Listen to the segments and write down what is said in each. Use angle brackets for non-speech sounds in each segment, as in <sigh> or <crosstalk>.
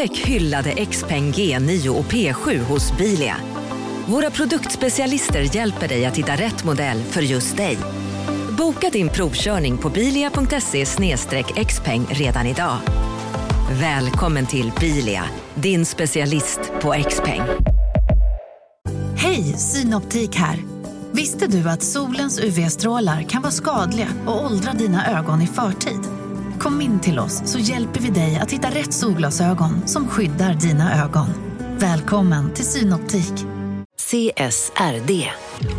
Upptäck hyllade XPeng G9 och P7 hos Bilia. Våra produktspecialister hjälper dig att hitta rätt modell för just dig. Boka din provkörning på bilia.se xpeng redan idag. Välkommen till Bilia, din specialist på XPeng. Hej, Synoptik här. Visste du att solens UV-strålar kan vara skadliga och åldra dina ögon i förtid? Kom in till oss så hjälper vi dig att hitta rätt solglasögon som skyddar dina ögon. Välkommen till Synoptik. CSRD,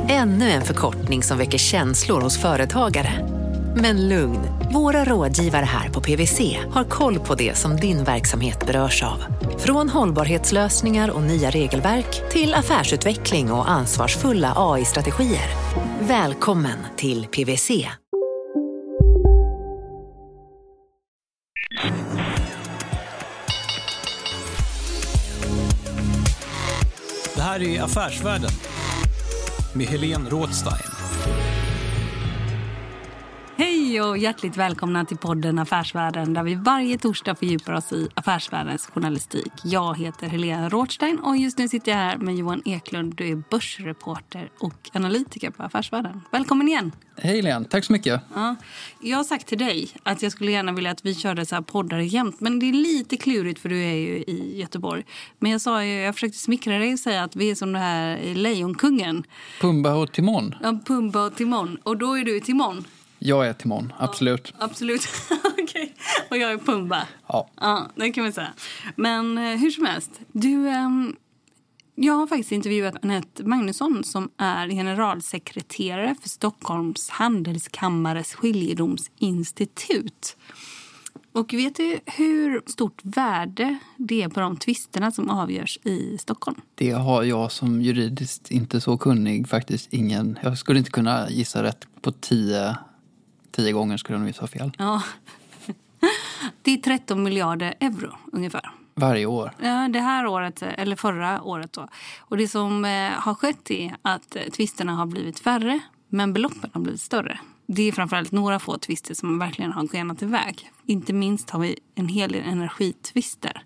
ännu en förkortning som väcker känslor hos företagare. Men lugn, våra rådgivare här på PWC har koll på det som din verksamhet berörs av. Från hållbarhetslösningar och nya regelverk till affärsutveckling och ansvarsfulla AI-strategier. Välkommen till PWC. Här är Affärsvärlden med Helene Rådstein. Hej och hjärtligt välkomna till podden Affärsvärlden där vi varje torsdag fördjupar oss i affärsvärldens journalistik. Jag heter Helena Rådstein och just nu sitter jag här med Johan Eklund. Du är börsreporter och analytiker på Affärsvärlden. Välkommen igen! Hej Helene, tack så mycket. Ja, jag har sagt till dig att jag skulle gärna vilja att vi körde så här poddar jämt. Men det är lite klurigt för du är ju i Göteborg. Men jag, sa ju, jag försökte smickra dig och säga att vi är som det här Lejonkungen. Pumba och Timon. Ja, Pumba och Timon. Och då är du Timon. Jag är Timon, absolut. Ja, absolut. <laughs> okay. Och jag är Pumba. Ja. ja. Det kan vi säga. Men eh, hur som helst. Du, eh, jag har faktiskt intervjuat Anette Magnusson som är generalsekreterare för Stockholms handelskammares skiljedomsinstitut. Och vet du hur stort värde det är på de tvisterna som avgörs i Stockholm? Det har jag som juridiskt inte så kunnig faktiskt ingen. Jag skulle inte kunna gissa rätt på tio Tio gånger skulle jag nog gissa fel. Ja. <laughs> Det är 13 miljarder euro ungefär. Varje år? Ja, det här året, eller förra året. Då. Och det som eh, har skett är att eh, tvisterna har blivit färre, men beloppen har blivit större. Det är framförallt några få tvister som verkligen har skenat iväg. Inte minst har vi en hel del energitvister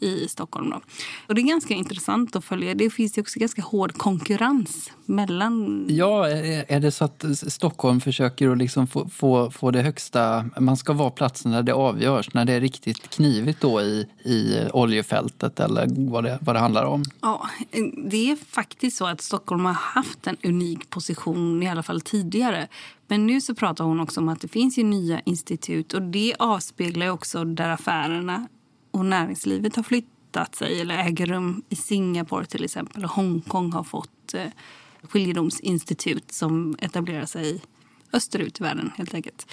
i Stockholm. Då. Och det är ganska intressant att följa. Det finns ju också ganska hård konkurrens mellan... Ja, är det så att Stockholm försöker att liksom få, få, få det högsta... Man ska vara platsen där det avgörs, när det är riktigt knivigt då i, i oljefältet eller vad det, vad det handlar om? Ja, det är faktiskt så att Stockholm har haft en unik position, i alla fall tidigare. Men nu så pratar hon också om att det finns ju nya institut och det avspeglar också där affärerna och näringslivet har flyttat sig eller äger rum i Singapore till exempel. Och Hongkong har fått eh, skiljedomsinstitut som etablerar sig österut i världen helt enkelt.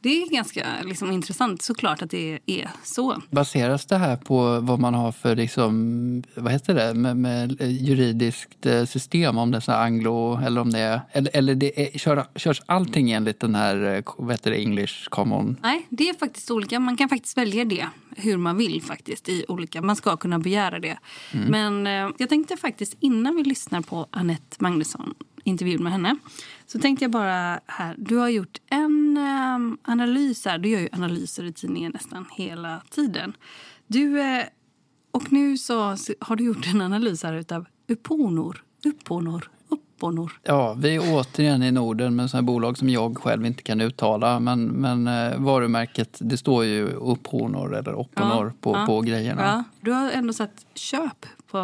Det är ganska liksom, intressant såklart att det är så. Baseras det här på vad man har för liksom, vad heter det, med, med juridiskt eh, system? Om det är så anglo eller om det är, eller, eller det är, kör, körs allting enligt den här, eh, vad heter det, English common? Nej, det är faktiskt olika. Man kan faktiskt välja det hur man vill faktiskt i olika, man ska kunna begära det. Mm. Men eh, jag tänkte faktiskt innan vi lyssnar på Annette Magnusson, intervjun med henne, så tänkte jag bara här, du har gjort en eh, analys här. Du gör ju analyser i tidningen nästan hela tiden. Du, eh, och nu så har du gjort en analys här utav Uponor, Upponor, Upponor. Ja, vi är återigen i Norden med sådana bolag som jag själv inte kan uttala. Men, men eh, varumärket, det står ju Upponor eller Opponor ja, på, ja, på grejerna. Ja. Du har ändå satt köp på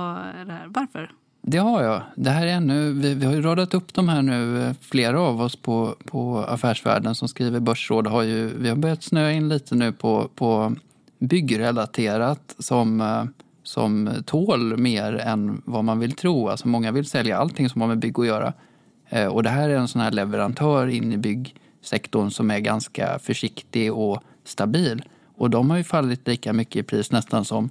det här. Varför? Det har jag. Det här är ännu, vi, vi har ju radat upp de här nu, flera av oss på, på Affärsvärlden som skriver börsråd. Har ju, vi har börjat snöa in lite nu på, på byggrelaterat som, eh, som tål mer än vad man vill tro. Alltså många vill sälja allting som har med bygg att göra. Eh, och det här är en sån här leverantör in i byggsektorn som är ganska försiktig och stabil. Och de har ju fallit lika mycket i pris nästan som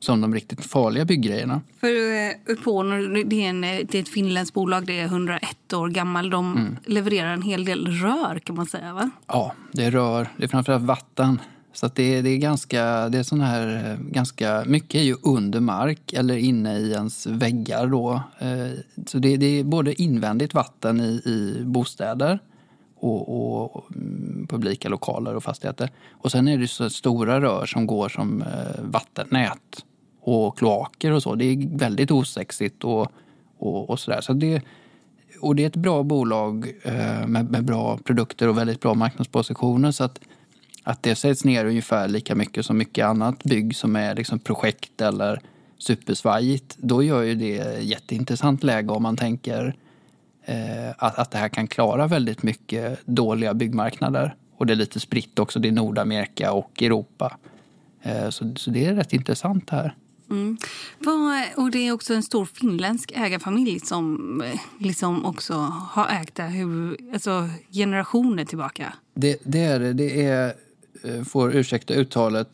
som de riktigt farliga bygggrejerna. För uh, Uponor, det är, en, det är ett finländskt bolag, det är 101 år gammalt. De mm. levererar en hel del rör kan man säga va? Ja, det är rör. Det är framförallt vatten. Så det, är, det är ganska, det är sån här, eh, ganska, mycket är ju under mark eller inne i ens väggar då. Eh, så det, det är både invändigt vatten i, i bostäder och, och, mm, publika lokaler och fastigheter. Och sen är det så stora rör som går som eh, vattennät och kloaker och så. Det är väldigt osexigt och, och, och sådär. Så det, och det är ett bra bolag eh, med, med, bra produkter och väldigt bra marknadspositioner. Så att, att det sätts ner ungefär lika mycket som mycket annat bygg som är liksom projekt eller supersvajigt. Då gör ju det jätteintressant läge om man tänker eh, att, att det här kan klara väldigt mycket dåliga byggmarknader. Och det är lite spritt också. Det är Nordamerika och Europa. Eh, så, så det är rätt intressant här. Mm. Och det är också en stor finländsk ägarfamilj som eh, liksom också har ägt det hur, alltså generationer tillbaka. Det, det är det. Det är, eh, får ursäkta uttalet,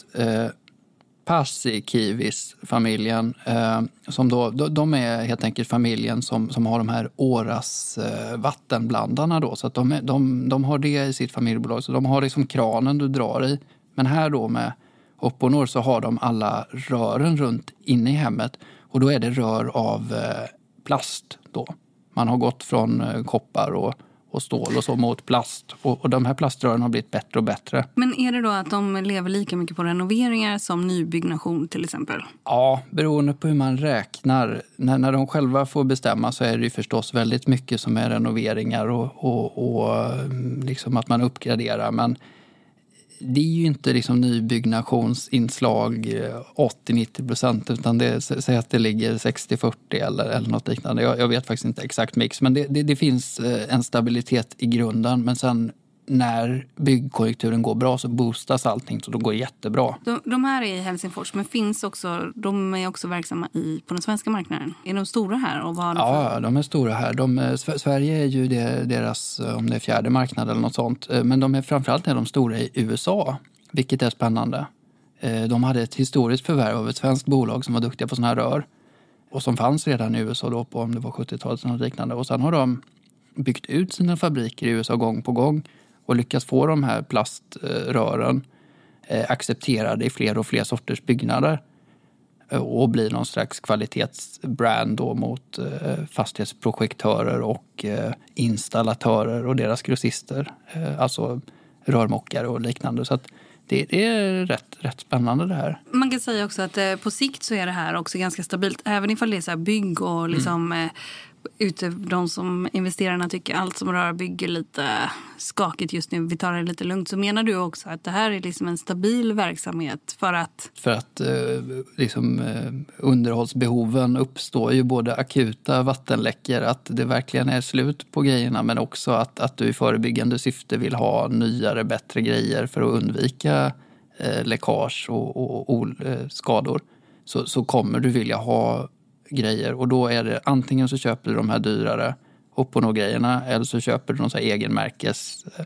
eh, Paasikivis-familjen. Eh, som då, de är helt enkelt familjen som, som har de här Åras eh, vattenblandarna. Då, så att de, de, de har det i sitt familjebolag. Så de har liksom kranen du drar i. Men här då med Opponor så har de alla rören runt inne i hemmet. Och då är det rör av eh, plast då. Man har gått från eh, koppar och och stål och så mot plast. Och, och de här plaströren har blivit bättre och bättre. Men är det då att de lever lika mycket på renoveringar som nybyggnation till exempel? Ja, beroende på hur man räknar. När, när de själva får bestämma så är det ju förstås väldigt mycket som är renoveringar och, och, och liksom att man uppgraderar. Men det är ju inte liksom nybyggnationsinslag eh, 80-90 procent utan det, säg att det ligger 60-40 eller, eller något liknande. Jag, jag, vet faktiskt inte exakt mix men det, det, det, finns eh, en stabilitet i grunden men sen när byggkonjunkturen går bra så boostas allting så de går jättebra. De, de här är i Helsingfors men finns också, de är också verksamma i, på den svenska marknaden. Är de stora här? Och vad ja, de är stora här. De, eh, Sverige är ju det, deras, eh, om det är fjärde marknad eller något sånt. Eh, men de är framförallt är de stora i USA, vilket är spännande. De hade ett historiskt förvärv av ett svenskt bolag som var duktiga på sådana här rör och som fanns redan i USA då på om det var 70-talet eller liknande. Och sen har de byggt ut sina fabriker i USA gång på gång och lyckas få de här plaströren eh, accepterade i fler och fler sorters byggnader eh, och blir någon slags kvalitetsbrand då mot eh, fastighetsprojektörer och installatörer och deras grossister. Alltså rörmokare och liknande. Så att det, är rätt, rätt spännande det här. Man kan säga också att på sikt så är det här också ganska stabilt. Även ifall det är så bygg och liksom mm ute, de som investerarna tycker allt som rör bygger lite skakigt just nu, vi tar det lite lugnt. Så menar du också att det här är liksom en stabil verksamhet för att? För att eh, liksom, eh, underhållsbehoven uppstår ju både akuta vattenläckor, att det verkligen är slut på grejerna, men också att, att du i förebyggande syfte vill ha nyare, bättre grejer för att undvika eh, läckage och, och, och eh, skador. Så, så kommer du vilja ha grejer och då är det antingen så köper du de här dyrare Oppono-grejerna eller så köper du någon så här egenmärkes eh,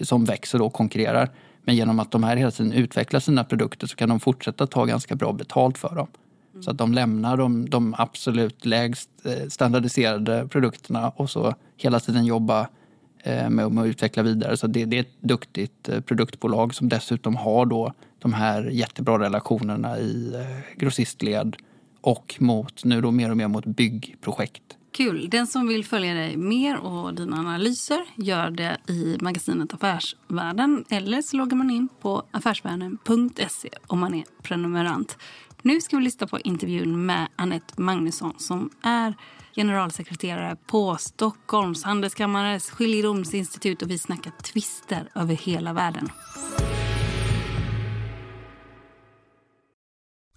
som växer och konkurrerar. Men genom att de här hela tiden utvecklar sina produkter så kan de fortsätta ta ganska bra betalt för dem. Mm. Så att de lämnar de, de absolut lägst eh, standardiserade produkterna och så hela tiden jobba eh, med, med att utveckla vidare. Så det, det är ett duktigt produktbolag som dessutom har då de här jättebra relationerna i grossistled och mot, nu då mer och mer mot byggprojekt. Kul. Den som vill följa dig mer och dina analyser gör det i magasinet Affärsvärlden eller så loggar man in på affärsvärlden.se om man är prenumerant. Nu ska vi lyssna på intervjun med Annette Magnusson som är generalsekreterare på Stockholms handelskammares skiljedomsinstitut och vi snackar tvister över hela världen.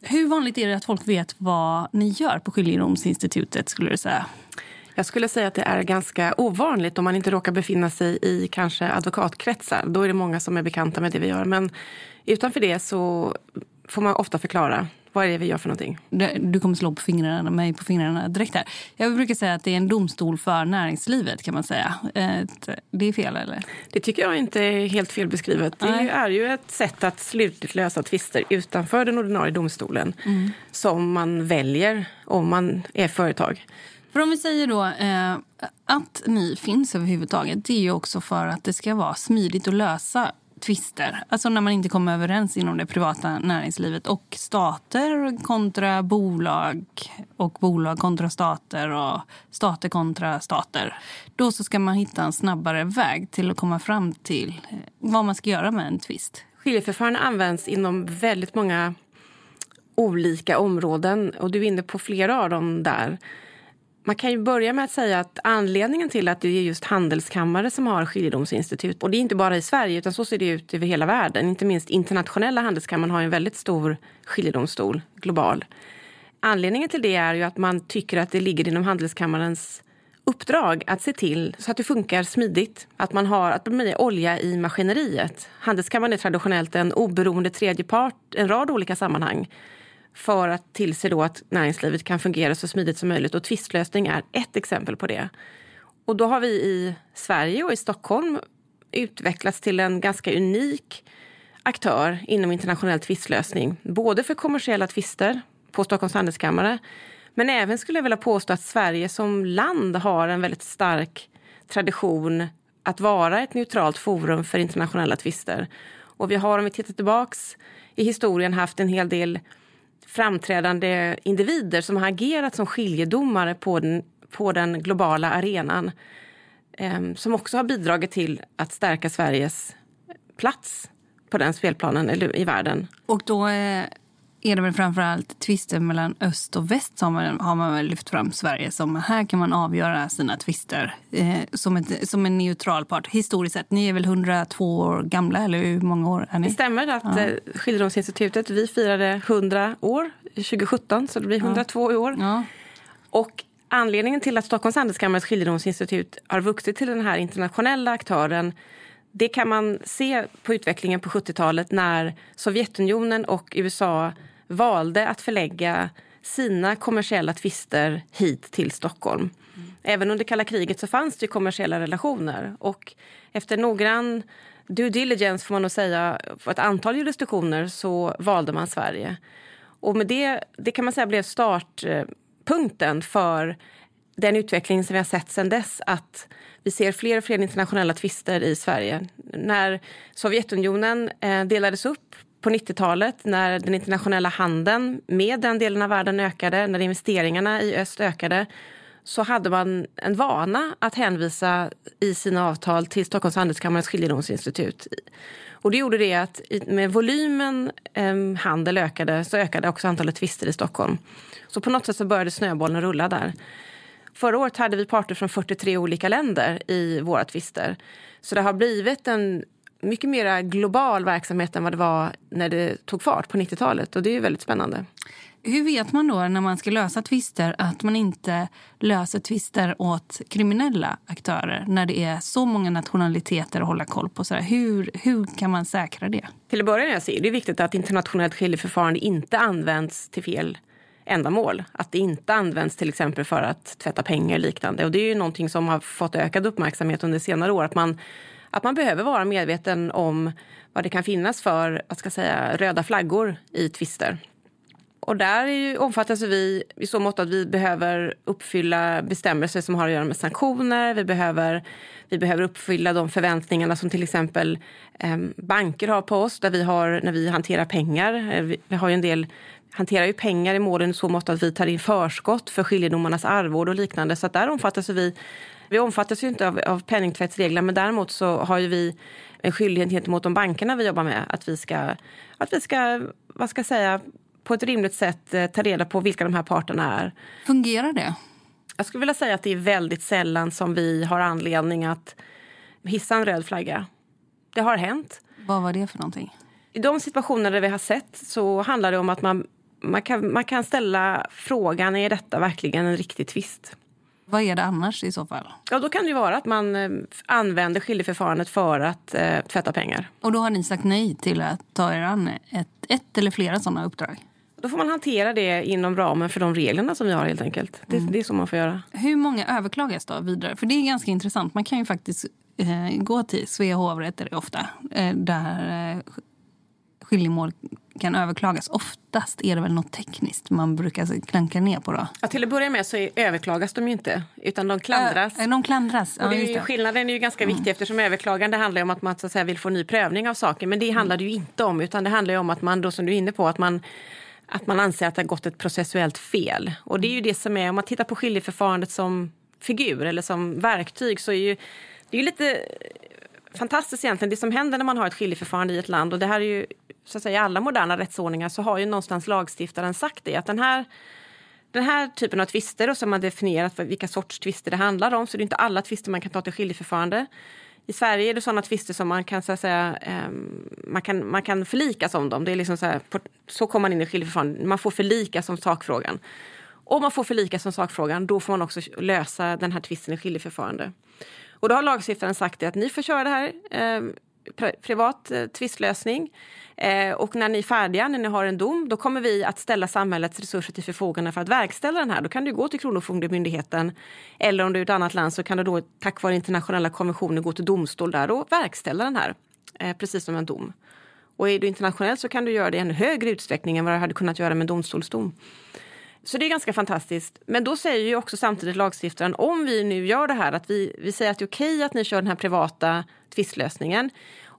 Hur vanligt är det att folk vet vad ni gör på Skiljedomsinstitutet? skulle du säga? Jag skulle säga att det är ganska ovanligt om man inte råkar befinna sig i kanske advokatkretsar. Då är det många som är bekanta med det vi gör. Men utanför det så får man ofta förklara vad är det vi gör för någonting. Du kommer slå på fingrarna, mig på fingrarna direkt här. Jag brukar säga att det är en domstol för näringslivet kan man säga. Det är fel eller? Det tycker jag inte är helt fel beskrivet. Det Nej. är ju ett sätt att slutligt lösa tvister utanför den ordinarie domstolen mm. som man väljer om man är företag. För om vi säger då eh, att ni finns överhuvudtaget, det är ju också för att det ska vara smidigt att lösa tvister. Alltså när man inte kommer överens inom det privata näringslivet. Och stater kontra bolag och bolag kontra stater och stater kontra stater. Då så ska man hitta en snabbare väg till att komma fram till eh, vad man ska göra med en tvist. Skiljeförfarande används inom väldigt många olika områden och du är inne på flera av dem där. Man kan ju börja med att säga att anledningen till att det är just handelskammare som har skiljedomsinstitut, och det är inte bara i Sverige utan så ser det ut över hela världen, inte minst internationella handelskammaren har en väldigt stor skiljedomstol, global. Anledningen till det är ju att man tycker att det ligger inom handelskammarens uppdrag att se till så att det funkar smidigt. Att man har att man olja i maskineriet. Handelskammaren är traditionellt en oberoende tredje part i en rad olika sammanhang för att tillse då att näringslivet kan fungera så smidigt som möjligt. Och tvistlösning är ett exempel på det. Och då har vi i Sverige och i Stockholm utvecklats till en ganska unik aktör inom internationell tvistlösning. Både för kommersiella tvister på Stockholms handelskammare men även skulle jag vilja påstå att Sverige som land har en väldigt stark tradition att vara ett neutralt forum för internationella tvister. Och vi har, om vi tittar tillbaks i historien, haft en hel del framträdande individer som har agerat som skiljedomare på den, på den globala arenan eh, som också har bidragit till att stärka Sveriges plats på den spelplanen eller i världen. Och då eh, är det väl framförallt tvister mellan öst och väst som har man väl lyft fram Sverige som. Här kan man avgöra sina tvister eh, som, ett, som en neutral part historiskt sett. Ni är väl 102 år gamla, eller hur många år är ni? Det stämmer att ja. Eh, Skiljedomsinstitutet, vi firade 100 år 2017, så det blir 102 ja. i år. Ja. Och anledningen till att Stockholms Handelskammares skiljedomsinstitut har vuxit till den här internationella aktören det kan man se på utvecklingen på 70-talet när Sovjetunionen och USA valde att förlägga sina kommersiella tvister hit till Stockholm. Mm. Även under kalla kriget så fanns det kommersiella relationer och efter noggrann due diligence får man nog säga, för ett antal jurisdiktioner så valde man Sverige. Och med det, det kan man säga blev startpunkten för den utveckling som vi har sett sedan dess att vi ser fler och fler internationella tvister i Sverige. När Sovjetunionen eh, delades upp på 90-talet, när den internationella handeln med den delen av världen ökade, när investeringarna i öst ökade, så hade man en vana att hänvisa i sina avtal till Stockholms handelskammares skiljedomsinstitut. Och det gjorde det att med volymen eh, handel ökade så ökade också antalet tvister i Stockholm. Så på något sätt så började snöbollen rulla där. Förra året hade vi parter från 43 olika länder i våra tvister. Så det har blivit en mycket mer global verksamhet än vad det var när det tog fart på 90-talet. Och det är väldigt spännande. Hur vet man då när man ska lösa tvister att man inte löser tvister åt kriminella aktörer när det är så många nationaliteter att hålla koll på? Så hur, hur kan man säkra det? Till att börja med är det viktigt att internationellt skiljeförfarande inte används till fel ändamål. Att det inte används till exempel för att tvätta pengar och liknande. Och det är ju någonting som har fått ökad uppmärksamhet under senare år. Att man, att man behöver vara medveten om vad det kan finnas för vad ska säga, röda flaggor i tvister. Och där är ju, omfattas vi i så mått att vi behöver uppfylla bestämmelser som har att göra med sanktioner. Vi behöver, vi behöver uppfylla de förväntningarna som till exempel eh, banker har på oss där vi har, när vi hanterar pengar. Eh, vi, vi har ju en del hanterar ju pengar i målen i så mått att vi tar in förskott för skiljedomarnas arvode och liknande. Så att där omfattas vi vi omfattas ju inte av, av penningtvättsreglerna men däremot så har ju vi en skyldighet gentemot de bankerna vi jobbar med att vi ska, att vi ska, vad ska jag säga, på ett rimligt sätt eh, ta reda på vilka de här parterna är. Fungerar det? Jag skulle vilja säga att det är väldigt sällan som vi har anledning att hissa en röd flagga. Det har hänt. Vad var det för någonting? I de situationer där vi har sett så handlar det om att man, man, kan, man kan ställa frågan, är detta verkligen en riktig tvist? Vad är det annars i så fall? Ja, då kan det vara att man eh, använder skiljeförfarandet för att eh, tvätta pengar. Och då har ni sagt nej till att ta er an ett, ett eller flera sådana uppdrag? Då får man hantera det inom ramen för de reglerna som vi har helt enkelt. Det, mm. det är så man får göra. Hur många överklagas då vidare? För det är ganska intressant. Man kan ju faktiskt eh, gå till Svea hovrätt, är det ofta, eh, där eh, skiljemål kan överklagas. Oftast är det väl något tekniskt man brukar klanka ner på. Då. Ja, till att börja med så är, överklagas de ju inte, utan de klandras. Ö, de klandras. Och det är skillnaden är ju ganska viktig mm. eftersom överklagande handlar om att man så att säga, vill få ny prövning av saken. Men det handlar det ju inte om, utan det handlar om att man, då, som du är inne på, att man att man anser att det har gått ett processuellt fel. Och det är ju det som är, om man tittar på skiljeförfarandet som figur eller som verktyg så är ju, det är ju lite fantastiskt egentligen. Det som händer när man har ett skiljeförfarande i ett land och det här är ju så att säga i alla moderna rättsordningar så har ju någonstans lagstiftaren sagt det att den här den här typen av tvister och som man definierat vilka sorts tvister det handlar om så det är inte alla tvister man kan ta till skiljeförfarande. I Sverige är det sådana tvister som man kan, så att säga, ehm, man kan, man kan förlikas om dem. Det är liksom så, här, så kommer man in i skiljeförfarande. Man får förlikas om sakfrågan. Om man får förlikas om sakfrågan, då får man också lösa den här tvisten i skiljeförfarande. Och då har lagstiftaren sagt att ni får köra det här eh, privat eh, tvistlösning. Eh, och när ni är färdiga, när ni har en dom, då kommer vi att ställa samhällets resurser till förfogande för att verkställa den här. Då kan du gå till Kronofogdemyndigheten eller om du är i ett annat land så kan du då tack vare internationella konventioner gå till domstol där och verkställa den här, eh, precis som en dom. Och är du internationell så kan du göra det i en högre utsträckning än vad du hade kunnat göra med domstolsdom. Så det är ganska fantastiskt. Men då säger ju också samtidigt lagstiftaren, om vi nu gör det här, att vi, vi säger att det är okej att ni kör den här privata tvistlösningen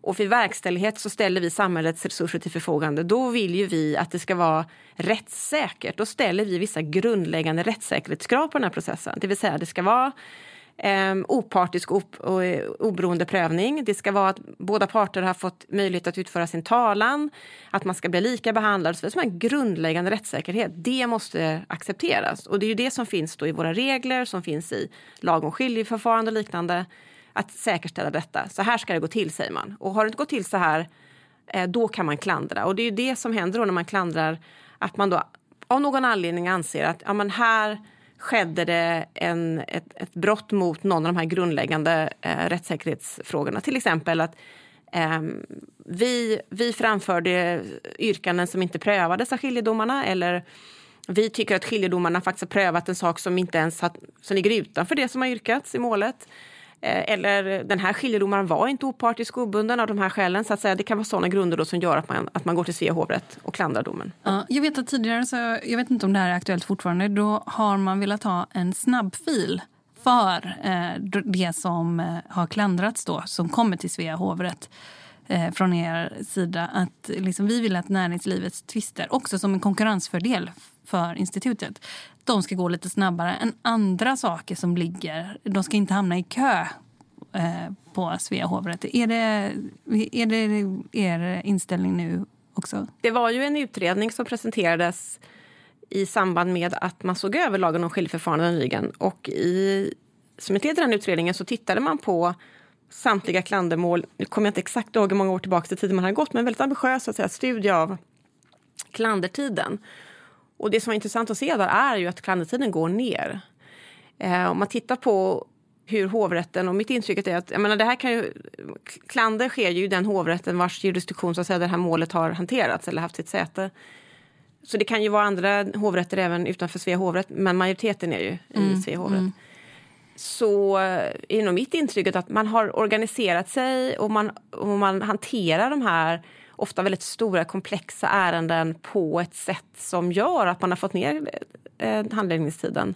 och vid verkställighet så ställer vi samhällets resurser till förfogande. Då vill ju vi att det ska vara rättssäkert. Då ställer vi vissa grundläggande rättssäkerhetskrav på den här processen. Det vill säga det ska vara Ehm, eh, opartisk och oberoende prövning. Det ska vara att båda parter har fått möjlighet att utföra sin talan, att man ska bli lika behandlad. Så som en grundläggande rättssäkerhet, det måste accepteras. Och det är ju det som finns då i våra regler, som finns i lag om skiljeförfarande och liknande. Att säkerställa detta. Så här ska det gå till, säger man. Och har det inte gått till så här, eh, då kan man klandra. Och det är ju det som händer då när man klandrar, att man då av någon anledning anser att ja, men här skedde det en, ett, ett brott mot någon av de här grundläggande eh, rättssäkerhetsfrågorna. Till exempel att eh, vi, vi framförde yrkanden som inte prövades av skiljedomarna eller vi tycker att skiljedomarna faktiskt har prövat en sak som inte ens har, som ligger utanför det som har yrkats i målet. Eh, eller den här skiljedomaren var inte opartisk och obunden av de här skälen. Så att säga, det kan vara sådana grunder då som gör att man, att man går till Svea hovrätt och klandrar domen. Ja, jag vet att tidigare, så, jag vet inte om det här är aktuellt fortfarande, då har man velat ha en snabbfil för eh, det som eh, har klandrats då, som kommer till Svea hovrätt. eh, från er sida att liksom, vi vill att näringslivets tvister, också som en konkurrensfördel för institutet, de ska gå lite snabbare än andra saker som ligger. De ska inte hamna i kö eh, på Svea hovrätt. Är det, är det er inställning nu också? Det var ju en utredning som presenterades i samband med att man såg över lagen om skiljeförfarande nyligen. Och i, som ett led i den utredningen så tittade man på samtliga klandermål. Nu kommer jag inte exakt ihåg hur många år tillbaka i tiden man har gått, men en väldigt ambitiös att säga, studie av klandertiden. Och det som var intressant att se där är ju att klandertiden går ner. Eh, om man tittar på hur hovrätten, och mitt intryck är att jag menar, det här kan ju, klander sker ju i den hovrätten vars jurisdiktion så att säga, det här målet har hanterats eller haft sitt säte. Så det kan ju vara andra hovrätter även utanför Svea hovrätt, men majoriteten är ju mm. i Svea hovrätt. Mm. Så är eh, nog mitt intryck att man har organiserat sig och man, och man hanterar de här ofta väldigt stora komplexa ärenden på ett sätt som gör att man har fått ner eh, handläggningstiden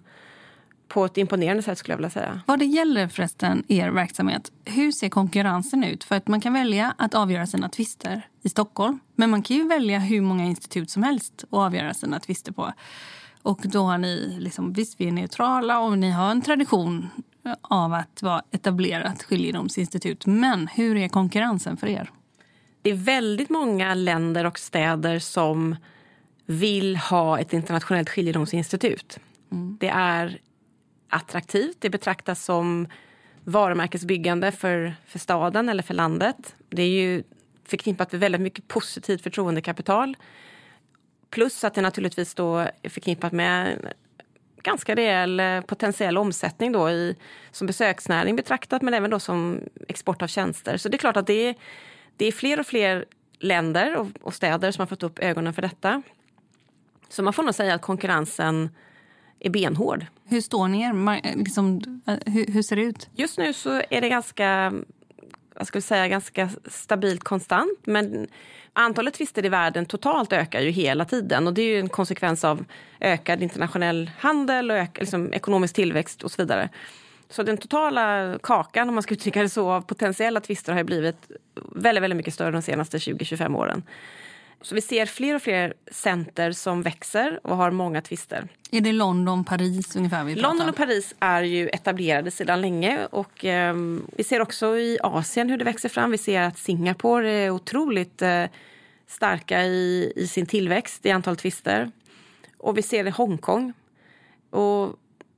på ett imponerande sätt skulle jag vilja säga. Vad det gäller förresten er verksamhet, hur ser konkurrensen ut? För att man kan välja att avgöra sina tvister i Stockholm. Men man kan ju välja hur många institut som helst att avgöra sina tvister på. Och då har ni, liksom, visst vi är neutrala och ni har en tradition av att vara etablerat skiljedomsinstitut. Men hur är konkurrensen för er? Det är väldigt många länder och städer som vill ha ett internationellt skiljedomsinstitut. Mm. Det är attraktivt. Det betraktas som varumärkesbyggande för, för staden eller för landet. Det är ju förknippat med väldigt mycket positivt förtroendekapital. Plus att det naturligtvis då är förknippat med ganska rejäl eh, potentiell omsättning då i, som besöksnäring betraktat men även då som export av tjänster. Så det är klart att det är, det är fler och fler länder och, och städer som har fått upp ögonen för detta. Så man får nog säga att konkurrensen är benhård. Hur står ni er? Liksom, eh, hur, hur, ser det ut? Just nu så är det ganska, ska vi säga, ganska stabilt konstant. Men antalet tvister i världen totalt ökar ju hela tiden. Och det är ju en konsekvens av ökad internationell handel och ökad, liksom, ekonomisk tillväxt och så vidare. Så den totala kakan, om man ska uttrycka det så, av potentiella tvister har blivit väldigt, väldigt mycket större de senaste 20-25 åren. Så vi ser fler och fler center som växer och har många tvister. Är det London, Paris ungefär? Vi London och Paris är ju etablerade sedan länge. Och eh, Vi ser också i Asien hur det växer fram. Vi ser att Singapore är otroligt eh, starka i, i sin tillväxt i antal tvister. Och vi ser det i Hongkong. Och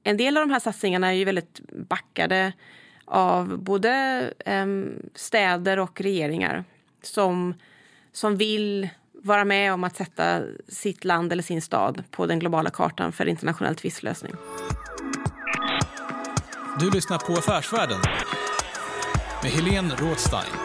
en del av de här satsningarna är ju väldigt backade av både eh, städer och regeringar som, som vill vara med om att sätta sitt land eller sin stad på den globala kartan för internationell tvistlösning. Du lyssnar på Affärsvärlden med Helene Rådstein.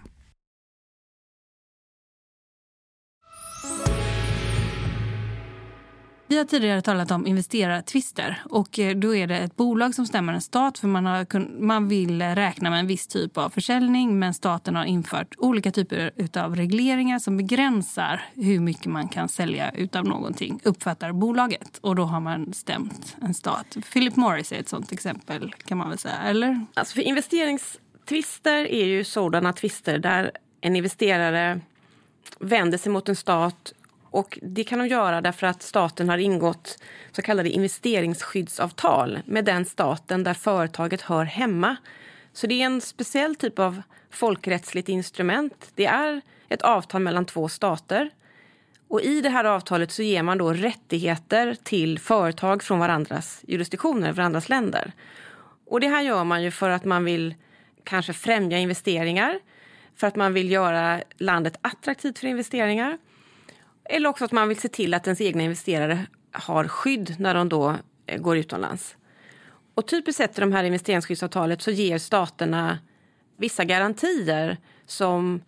Vi har tidigare talat om investerartvister. Och eh, då är det ett bolag som stämmer en stat för man, har, man vill räkna med en viss typ av försäljning men staten har infört olika typer av regleringar som begränsar hur mycket man kan sälja utav någonting, uppfattar bolaget. Och då har man stämt en stat. Philip Morris är ett sånt exempel kan man väl säga, eller? Alltså för investeringstvister är ju sådana tvister där en investerare vänder sig mot en stat och det kan de göra därför att staten har ingått så kallade investeringsskyddsavtal med den staten där företaget hör hemma. Så det är en speciell typ av folkrättsligt instrument. Det är ett avtal mellan två stater. Och I det här avtalet så ger man då rättigheter till företag från varandras jurisdiktioner, varandras länder. Och Det här gör man ju för att man vill kanske främja investeringar, för att man vill göra landet attraktivt för investeringar eller också att man vill se till att ens egna investerare har skydd när de då eh, går utomlands. Och typiskt sett i de här investeringsskyddsavtalet så ger staterna vissa garantier som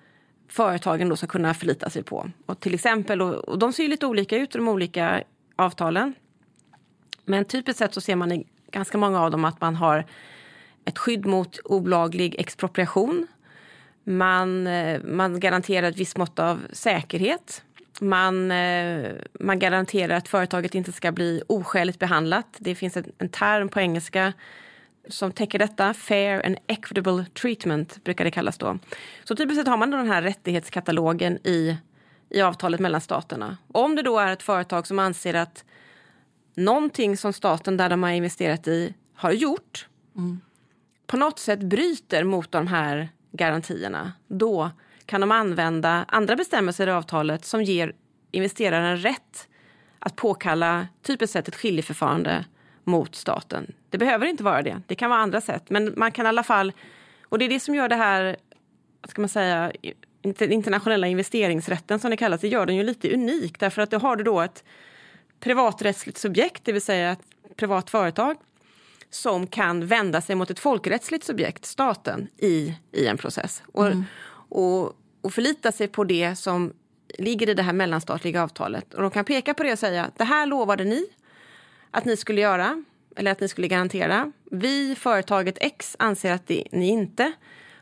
företagen då ska kunna förlita sig på. Och till exempel, och de ser ju lite olika ut i de olika avtalen. Men typiskt sett så ser man i ganska många av dem att man har ett skydd mot olaglig expropriation. Man, eh, man garanterar ett visst mått av säkerhet. Man, eh, man garanterar att företaget inte ska bli oskäligt behandlat. Det finns en, en term på engelska som täcker detta. Fair and equitable treatment brukar det kallas då. Så typiskt sett har man den här rättighetskatalogen i, i avtalet mellan staterna. Om det då är ett företag som anser att någonting som staten där de har investerat i har gjort mm. på något sätt bryter mot de här garantierna, då kan de använda andra bestämmelser i avtalet som ger investeraren rätt att påkalla typiskt sett ett skiljeförfarande mot staten. Det behöver inte vara det. Det kan vara andra sätt. Men man kan i alla fall... Och det är det som gör det här, vad ska man säga, internationella investeringsrätten som det kallas, det gör den ju lite unik. Därför att då har du då ett privaträttsligt subjekt, det vill säga ett privat företag som kan vända sig mot ett folkrättsligt subjekt, staten, i, i en process. Och, mm och, och förlita sig på det som ligger i det här mellanstatliga avtalet. Och de kan peka på det och säga det här lovade ni att ni skulle göra eller att ni skulle garantera. Vi, företaget X, anser att det, ni inte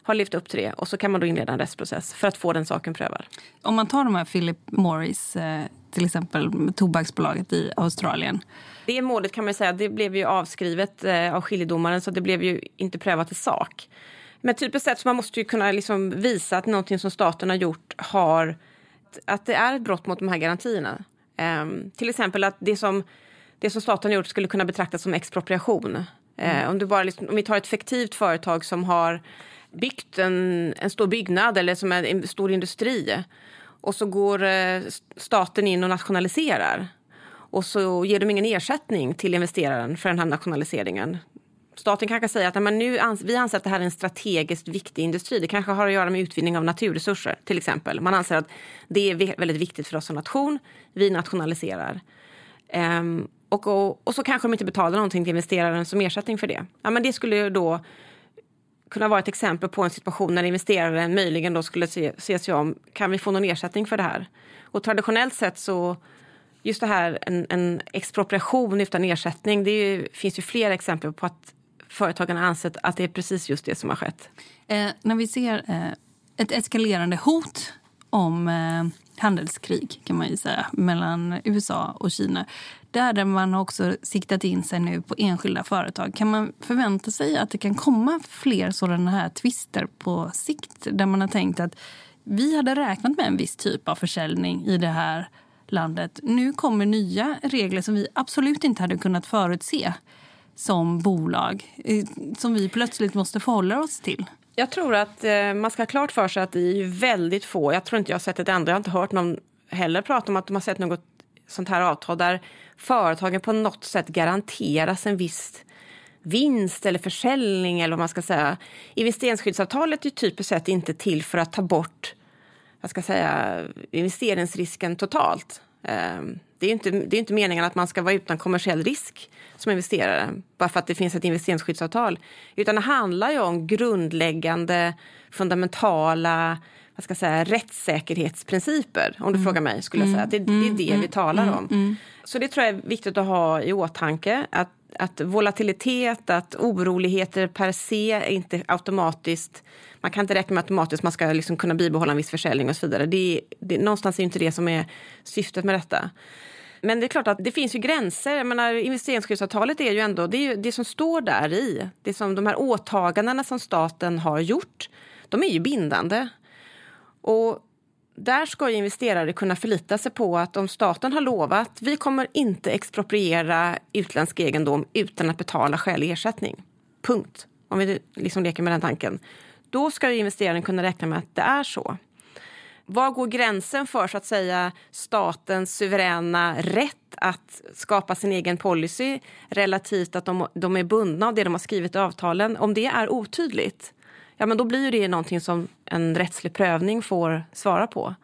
har levt upp till det och så kan man då inleda en rättsprocess för att få den saken prövad. Om man tar de här Philip Morris, eh, till exempel tobaksbolaget i Australien. Det målet kan man säga, det blev ju avskrivet eh, av skiljedomaren så det blev ju inte prövat i sak. Men typiskt sett så man måste ju kunna liksom visa att någonting som staten har gjort har att det är ett brott mot de här garantierna. Um, till exempel att det som, det som staten har gjort skulle kunna betraktas som expropriation. Uh, mm. om, du bara liksom, om vi tar ett fiktivt företag som har byggt en, en stor byggnad eller som är en stor industri och så går uh, staten in och nationaliserar och så ger de ingen ersättning till investeraren för den här nationaliseringen staten kanske säger att men nu ans vi anser att det här är en strategiskt viktig industri. Det kanske har att göra med utvinning av naturresurser till exempel. Man anser att det är väldigt viktigt för oss som nation. Vi nationaliserar. Um, och, och, och, så kanske de inte betalar någonting till investeraren som ersättning för det. Ja, men det skulle då kunna vara ett exempel på en situation när investeraren möjligen då skulle se, se sig om. Kan vi få någon ersättning för det här? Och traditionellt sett så just det här en, en expropriation utan ersättning. Det ju, finns ju flera exempel på att företagen har ansett att det är precis just det som har skett. Eh, när vi ser eh, ett eskalerande hot om eh, handelskrig kan man ju säga, mellan USA och Kina där man också siktat in sig nu på enskilda företag. Kan man förvänta sig att det kan komma fler sådana här tvister på sikt där man har tänkt att vi hade räknat med en viss typ av försäljning i det här landet. Nu kommer nya regler som vi absolut inte hade kunnat förutse som bolag eh, som vi plötsligt måste förhålla oss till? Jag tror att eh, man ska ha klart för sig att det är väldigt få, jag tror inte jag har sett ett enda, jag har inte hört någon heller prata om att de har sett något sånt här avtal där företagen på något sätt garanteras en viss vinst eller försäljning eller vad man ska säga. Investeringsskyddsavtalet är typiskt sett inte till för att ta bort jag ska säga, investeringsrisken totalt. Ehm, det är, inte, det är inte meningen att man ska vara utan kommersiell risk som investerare bara för att det finns ett investeringsskyddsavtal. Utan det handlar ju om grundläggande, fundamentala vad ska jag säga, rättssäkerhetsprinciper, om du mm. frågar mig. skulle jag säga. Det, det är det mm. vi talar mm. om. Mm. Så det tror jag är viktigt att ha i åtanke. Att, att volatilitet, att oroligheter per se är inte automatiskt man kan inte räkna med automatiskt man ska liksom kunna bibehålla en viss försäljning och så vidare. Det, det, någonstans är inte det som är syftet med detta. Men det är klart att det finns ju gränser. Jag menar, investeringsskyddsavtalet är ju ändå det, är det som står där i. Det som, de här åtagandena som staten har gjort, de är ju bindande. Och där ska investerare kunna förlita sig på att om staten har lovat vi kommer inte expropriera utländsk egendom utan att betala skälig ersättning. Punkt. Om vi liksom leker med den tanken. Då ska investeraren kunna räkna med att det är så. Var går gränsen för så att säga statens suveräna rätt att skapa sin egen policy relativt att de, de är bundna av det de har skrivit i avtalen? Om det är otydligt, ja men då blir det någonting som en rättslig prövning får svara på.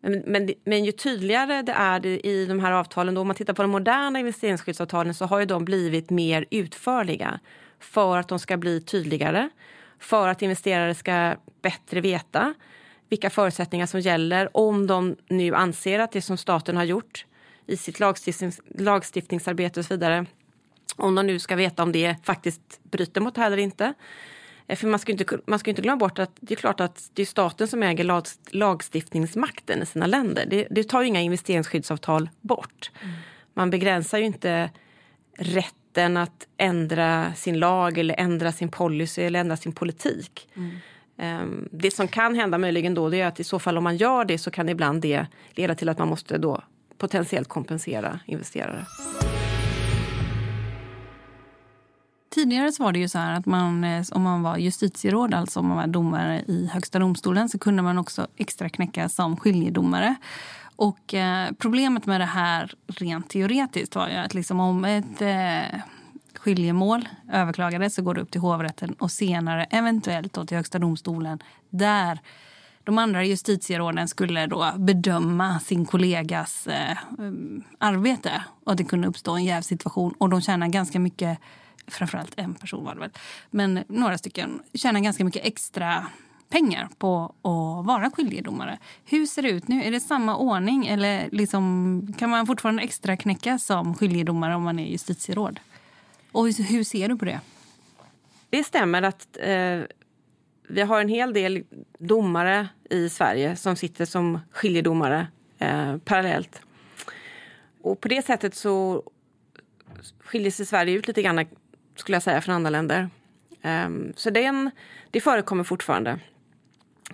Men, men, men, ju tydligare det är i de här avtalen, då om man tittar på de moderna investeringsskyddsavtalen så har ju de blivit mer utförliga för att de ska bli tydligare, för att investerare ska bättre veta vilka förutsättningar som gäller om de nu anser att det som staten har gjort i sitt lagstiftnings, lagstiftningsarbete och så vidare, om de nu ska veta om det faktiskt bryter mot det här eller inte. Eh, för man ska, inte, man ska inte glömma bort att det är klart att det är staten som äger lag, lagstiftningsmakten i sina länder. Det, det tar ju inga investeringsskyddsavtal bort. Mm. Man begränsar ju inte rätten att ändra sin lag eller ändra sin policy eller ändra sin politik. Mm. Ehm, det som kan hända möjligen då det är att i så fall om man gör det så kan ibland det leda till att man måste då potentiellt kompensera investerare. Tidigare så var det ju så här att man, eh, om man var justitieråd, alltså om man var domare i Högsta domstolen så kunde man också extra knäcka som skiljedomare. Och eh, problemet med det här rent teoretiskt var ju att liksom om ett eh, skiljemål överklagades så går det upp till hovrätten och senare eventuellt då till Högsta domstolen där de andra justitieråden skulle då bedöma sin kollegas eh, mm, arbete och att det kunde uppstå en jävsituation. Och de tjänar ganska mycket, framförallt en person var det väl, men några stycken tjänar ganska mycket extra pengar på att vara skiljedomare. Hur ser det ut nu? Är det samma ordning eller liksom, kan man fortfarande extra knäcka som skiljedomare om man är justitieråd? Och hur ser du på det? Det stämmer att eh, vi har en hel del domare i Sverige som sitter som skiljedomare eh, parallellt. Och på det sättet så skiljer sig Sverige ut lite grann skulle jag säga från andra länder. Eh, så den, det förekommer fortfarande.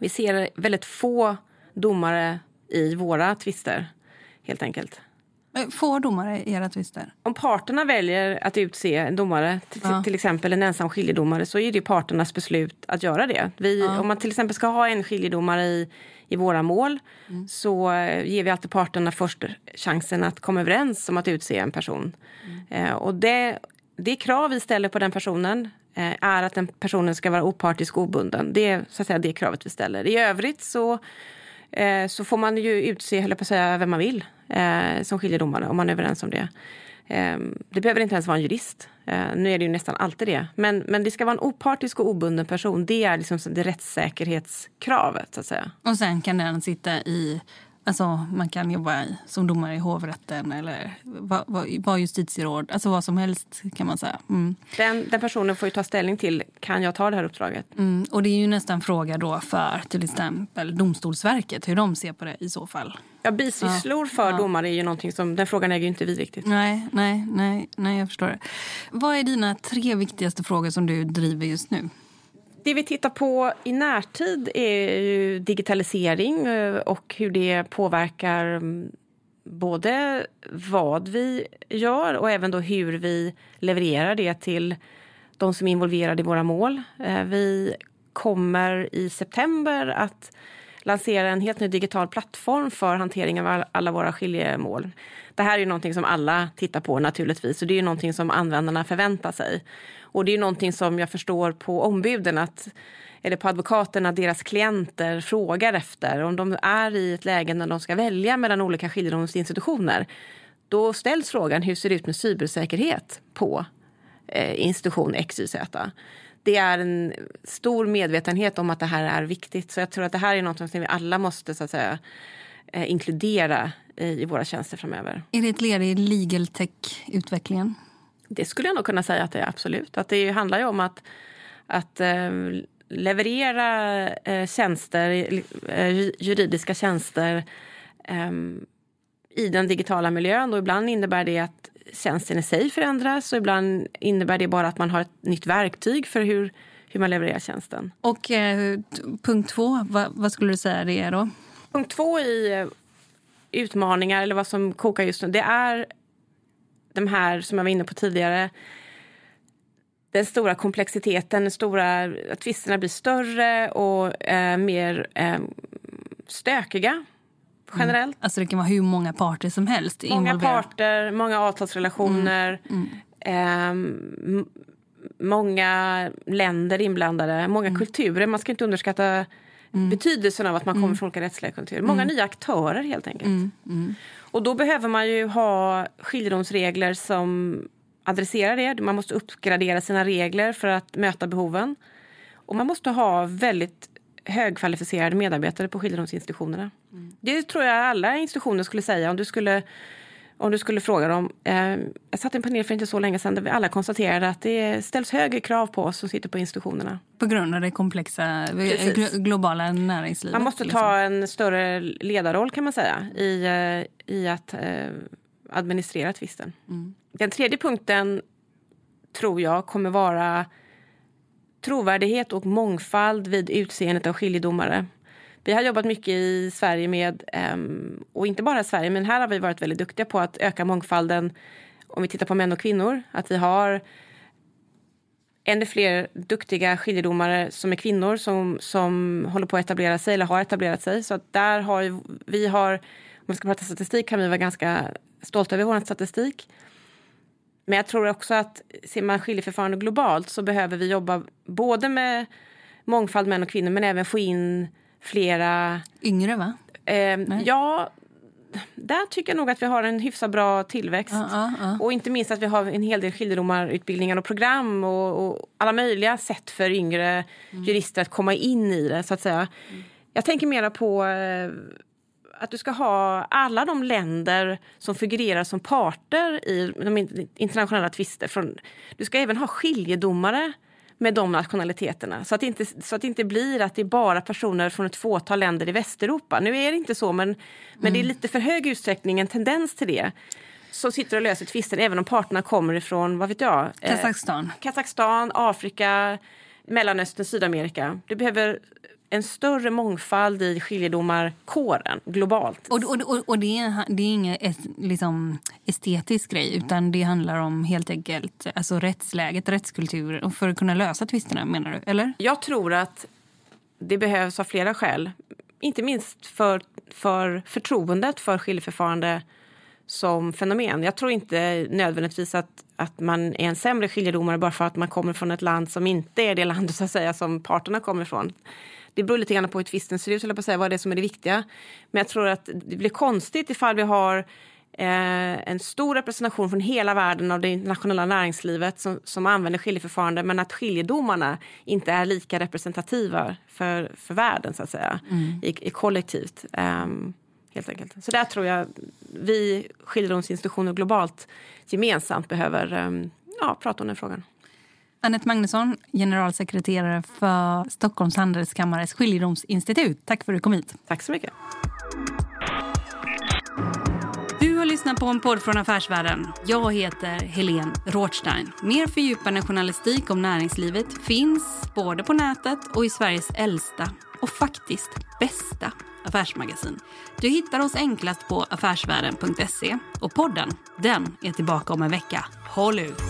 Vi ser väldigt få domare i våra tvister helt enkelt. Få domare i era tvister? Om parterna väljer att utse en domare, till, ja. till exempel en ensam skiljedomare, så är det parternas beslut att göra det. Vi, ja. Om man till exempel ska ha en skiljedomare i, i våra mål mm. så eh, ger vi alltid parterna först chansen att komma överens om att utse en person. Mm. Eh, och det, det krav vi ställer på den personen eh, är att den personen ska vara opartisk och obunden. Det är så att säga, det kravet vi ställer. I övrigt så eh, så får man ju utse, höll på att säga, vem man vill eh, som skiljedomare om man är överens om det. Eh, det behöver inte ens vara en jurist. Eh, nu är det ju nästan alltid det. Men, men det ska vara en opartisk och obunden person. Det är liksom det rättssäkerhetskravet. Så att säga. Och sen kan den sitta i Alltså, man kan jobba som domare i hovrätten eller vara var, justitieråd. Alltså vad som helst kan man säga. Mm. Den, den, personen får ju ta ställning till, kan jag ta det här uppdraget? Mm. Och det är ju nästan fråga då för till exempel Domstolsverket, hur de ser på det i så fall. Ja, bisysslor ja. för ja. domare är ju någonting som, den frågan äger ju inte vi riktigt. Nej, nej, nej, nej, jag förstår det. Vad är dina tre viktigaste frågor som du driver just nu? Det vi tittar på i närtid är ju digitalisering eh, och hur det påverkar mm, både vad vi gör och även då hur vi levererar det till de som är involverade i våra mål. Eh, vi kommer i september att lansera en helt ny digital plattform för hantering av alla våra skiljemål. Det här är ju någonting som alla tittar på naturligtvis och det är ju någonting som användarna förväntar sig. Och det är någonting som jag förstår på ombuden att eller på advokaterna, deras klienter frågar efter. Om de är i ett läge när de ska välja mellan olika skiljedomsinstitutioner då ställs frågan hur ser det ut med cybersäkerhet på eh, institution XYZ. Det det är en stor medvetenhet om att det här är viktigt. Så jag tror att det här är något som vi alla måste så att säga, eh, inkludera i, i våra tjänster framöver. Är det ett led i legal tech-utvecklingen? Det skulle jag nog kunna säga att det är absolut. Att det handlar ju om att, att eh, leverera eh, tjänster, eh, juridiska tjänster eh, i den digitala miljön. Och ibland innebär det att tjänsten i sig förändras och ibland innebär det bara att man har ett nytt verktyg för hur, hur man levererar tjänsten. Och eh, punkt två, vad, vad, skulle du säga det är då? Punkt två i utmaningar, eller vad som kokar just nu, det är de här som jag var inne på tidigare. Den stora komplexiteten, den stora, att tvisterna blir större och eh, mer eh, stökiga generellt. Mm. Alltså det kan vara hur många parter som helst Många parter, många avtalsrelationer. Mm. Mm. Eh, många länder inblandade, många mm. kulturer. Man ska inte underskatta mm. betydelsen av att man kommer mm. från olika rättsliga kulturer. Många nya aktörer helt enkelt. Och då behöver man ju ha skiljedomsregler som adresserar det. Man måste uppgradera sina regler för att möta behoven. Och man måste ha väldigt högkvalificerade medarbetare på skiljedomsinstitutionerna. Mm. Det tror jag alla institutioner skulle säga om du skulle, om du skulle fråga dem. Eh, jag satt i en panel för inte så länge sedan där vi alla konstaterade att det ställs högre krav på oss som sitter på institutionerna. På grund av det komplexa Precis. globala näringslivet? Man måste liksom. ta en större ledarroll kan man säga i, eh, i att eh, administrera tvisten. Mm. Den tredje punkten tror jag kommer vara trovärdighet och mångfald vid utseendet av skiljedomare. Vi har jobbat mycket i Sverige med, ehm, och inte bara i Sverige, men här har vi varit väldigt duktiga på att öka mångfalden om vi tittar på män och kvinnor. Att vi har ännu fler duktiga skiljedomare som är kvinnor som, som håller på att etablera sig eller har etablerat sig. Så där har vi har, om vi ska prata statistik kan vi vara ganska stolta över vår statistik. Men jag tror också att ser man skiljeförfarande globalt så behöver vi jobba både med mångfald män och kvinnor men även få in flera... Yngre va? Eh, ja, där tycker jag nog att vi har en hyfsat bra tillväxt. Uh, uh, uh. Och inte minst att vi har en hel del skiljedomarutbildningar och program och, och, alla möjliga sätt för yngre mm. jurister att komma in i det så att säga. Mm. Jag tänker mera på eh, att du ska ha alla de länder som figurerar som parter i de internationella tvister. Du ska även ha skiljedomare med de nationaliteterna. Så att, inte, så att det inte blir att det är bara personer från ett fåtal länder i Västeuropa. Nu är det inte så, men, mm. men det är mm. lite för hög utsträckning en tendens till det. Så sitter och löser tvisten även om parterna kommer ifrån, vad vet jag? Eh, Kazakstan. Eh, Kazakstan, Afrika, Mellanöstern, Sydamerika. Du behöver en större mångfald i skiljedomarkåren globalt. Och, och, och, och det, är, det är ingen liksom, estetisk grej utan det handlar om helt enkelt alltså rättsläget, rättskulturen för att kunna lösa tvisterna menar du? Eller? Jag tror att det behövs av flera skäl. Inte minst för, för förtroendet för skiljeförfarande som fenomen. Jag tror inte nödvändigtvis att, att man är en sämre skiljedomare bara för att man kommer från ett land som inte är det landet så att säga, som parterna kommer ifrån det beror lite grann på hur tvisten ser ut, eller på att säga, vad det är som är det viktiga. Men jag tror att det blir konstigt ifall vi har eh, en stor representation från hela världen av det internationella näringslivet som, som använder skiljeförfarande men att skiljedomarna inte är lika representativa för, för världen så att säga, mm. i, i kollektivt. Um, helt enkelt. Så där tror jag vi skiljedomsinstitutioner globalt gemensamt behöver um, ja, prata om den frågan. Anette Magnusson, generalsekreterare för Stockholms handelskammares skiljedomsinstitut. Tack för att du kom hit. Tack så mycket. Du har lyssnat på en podd från Affärsvärlden. Jag heter Helene Rothstein. Mer fördjupande journalistik om näringslivet finns både på nätet och i Sveriges äldsta och faktiskt bästa affärsmagasin. Du hittar oss enklast på affärsvärlden.se och podden, den är tillbaka om en vecka. Håll ut!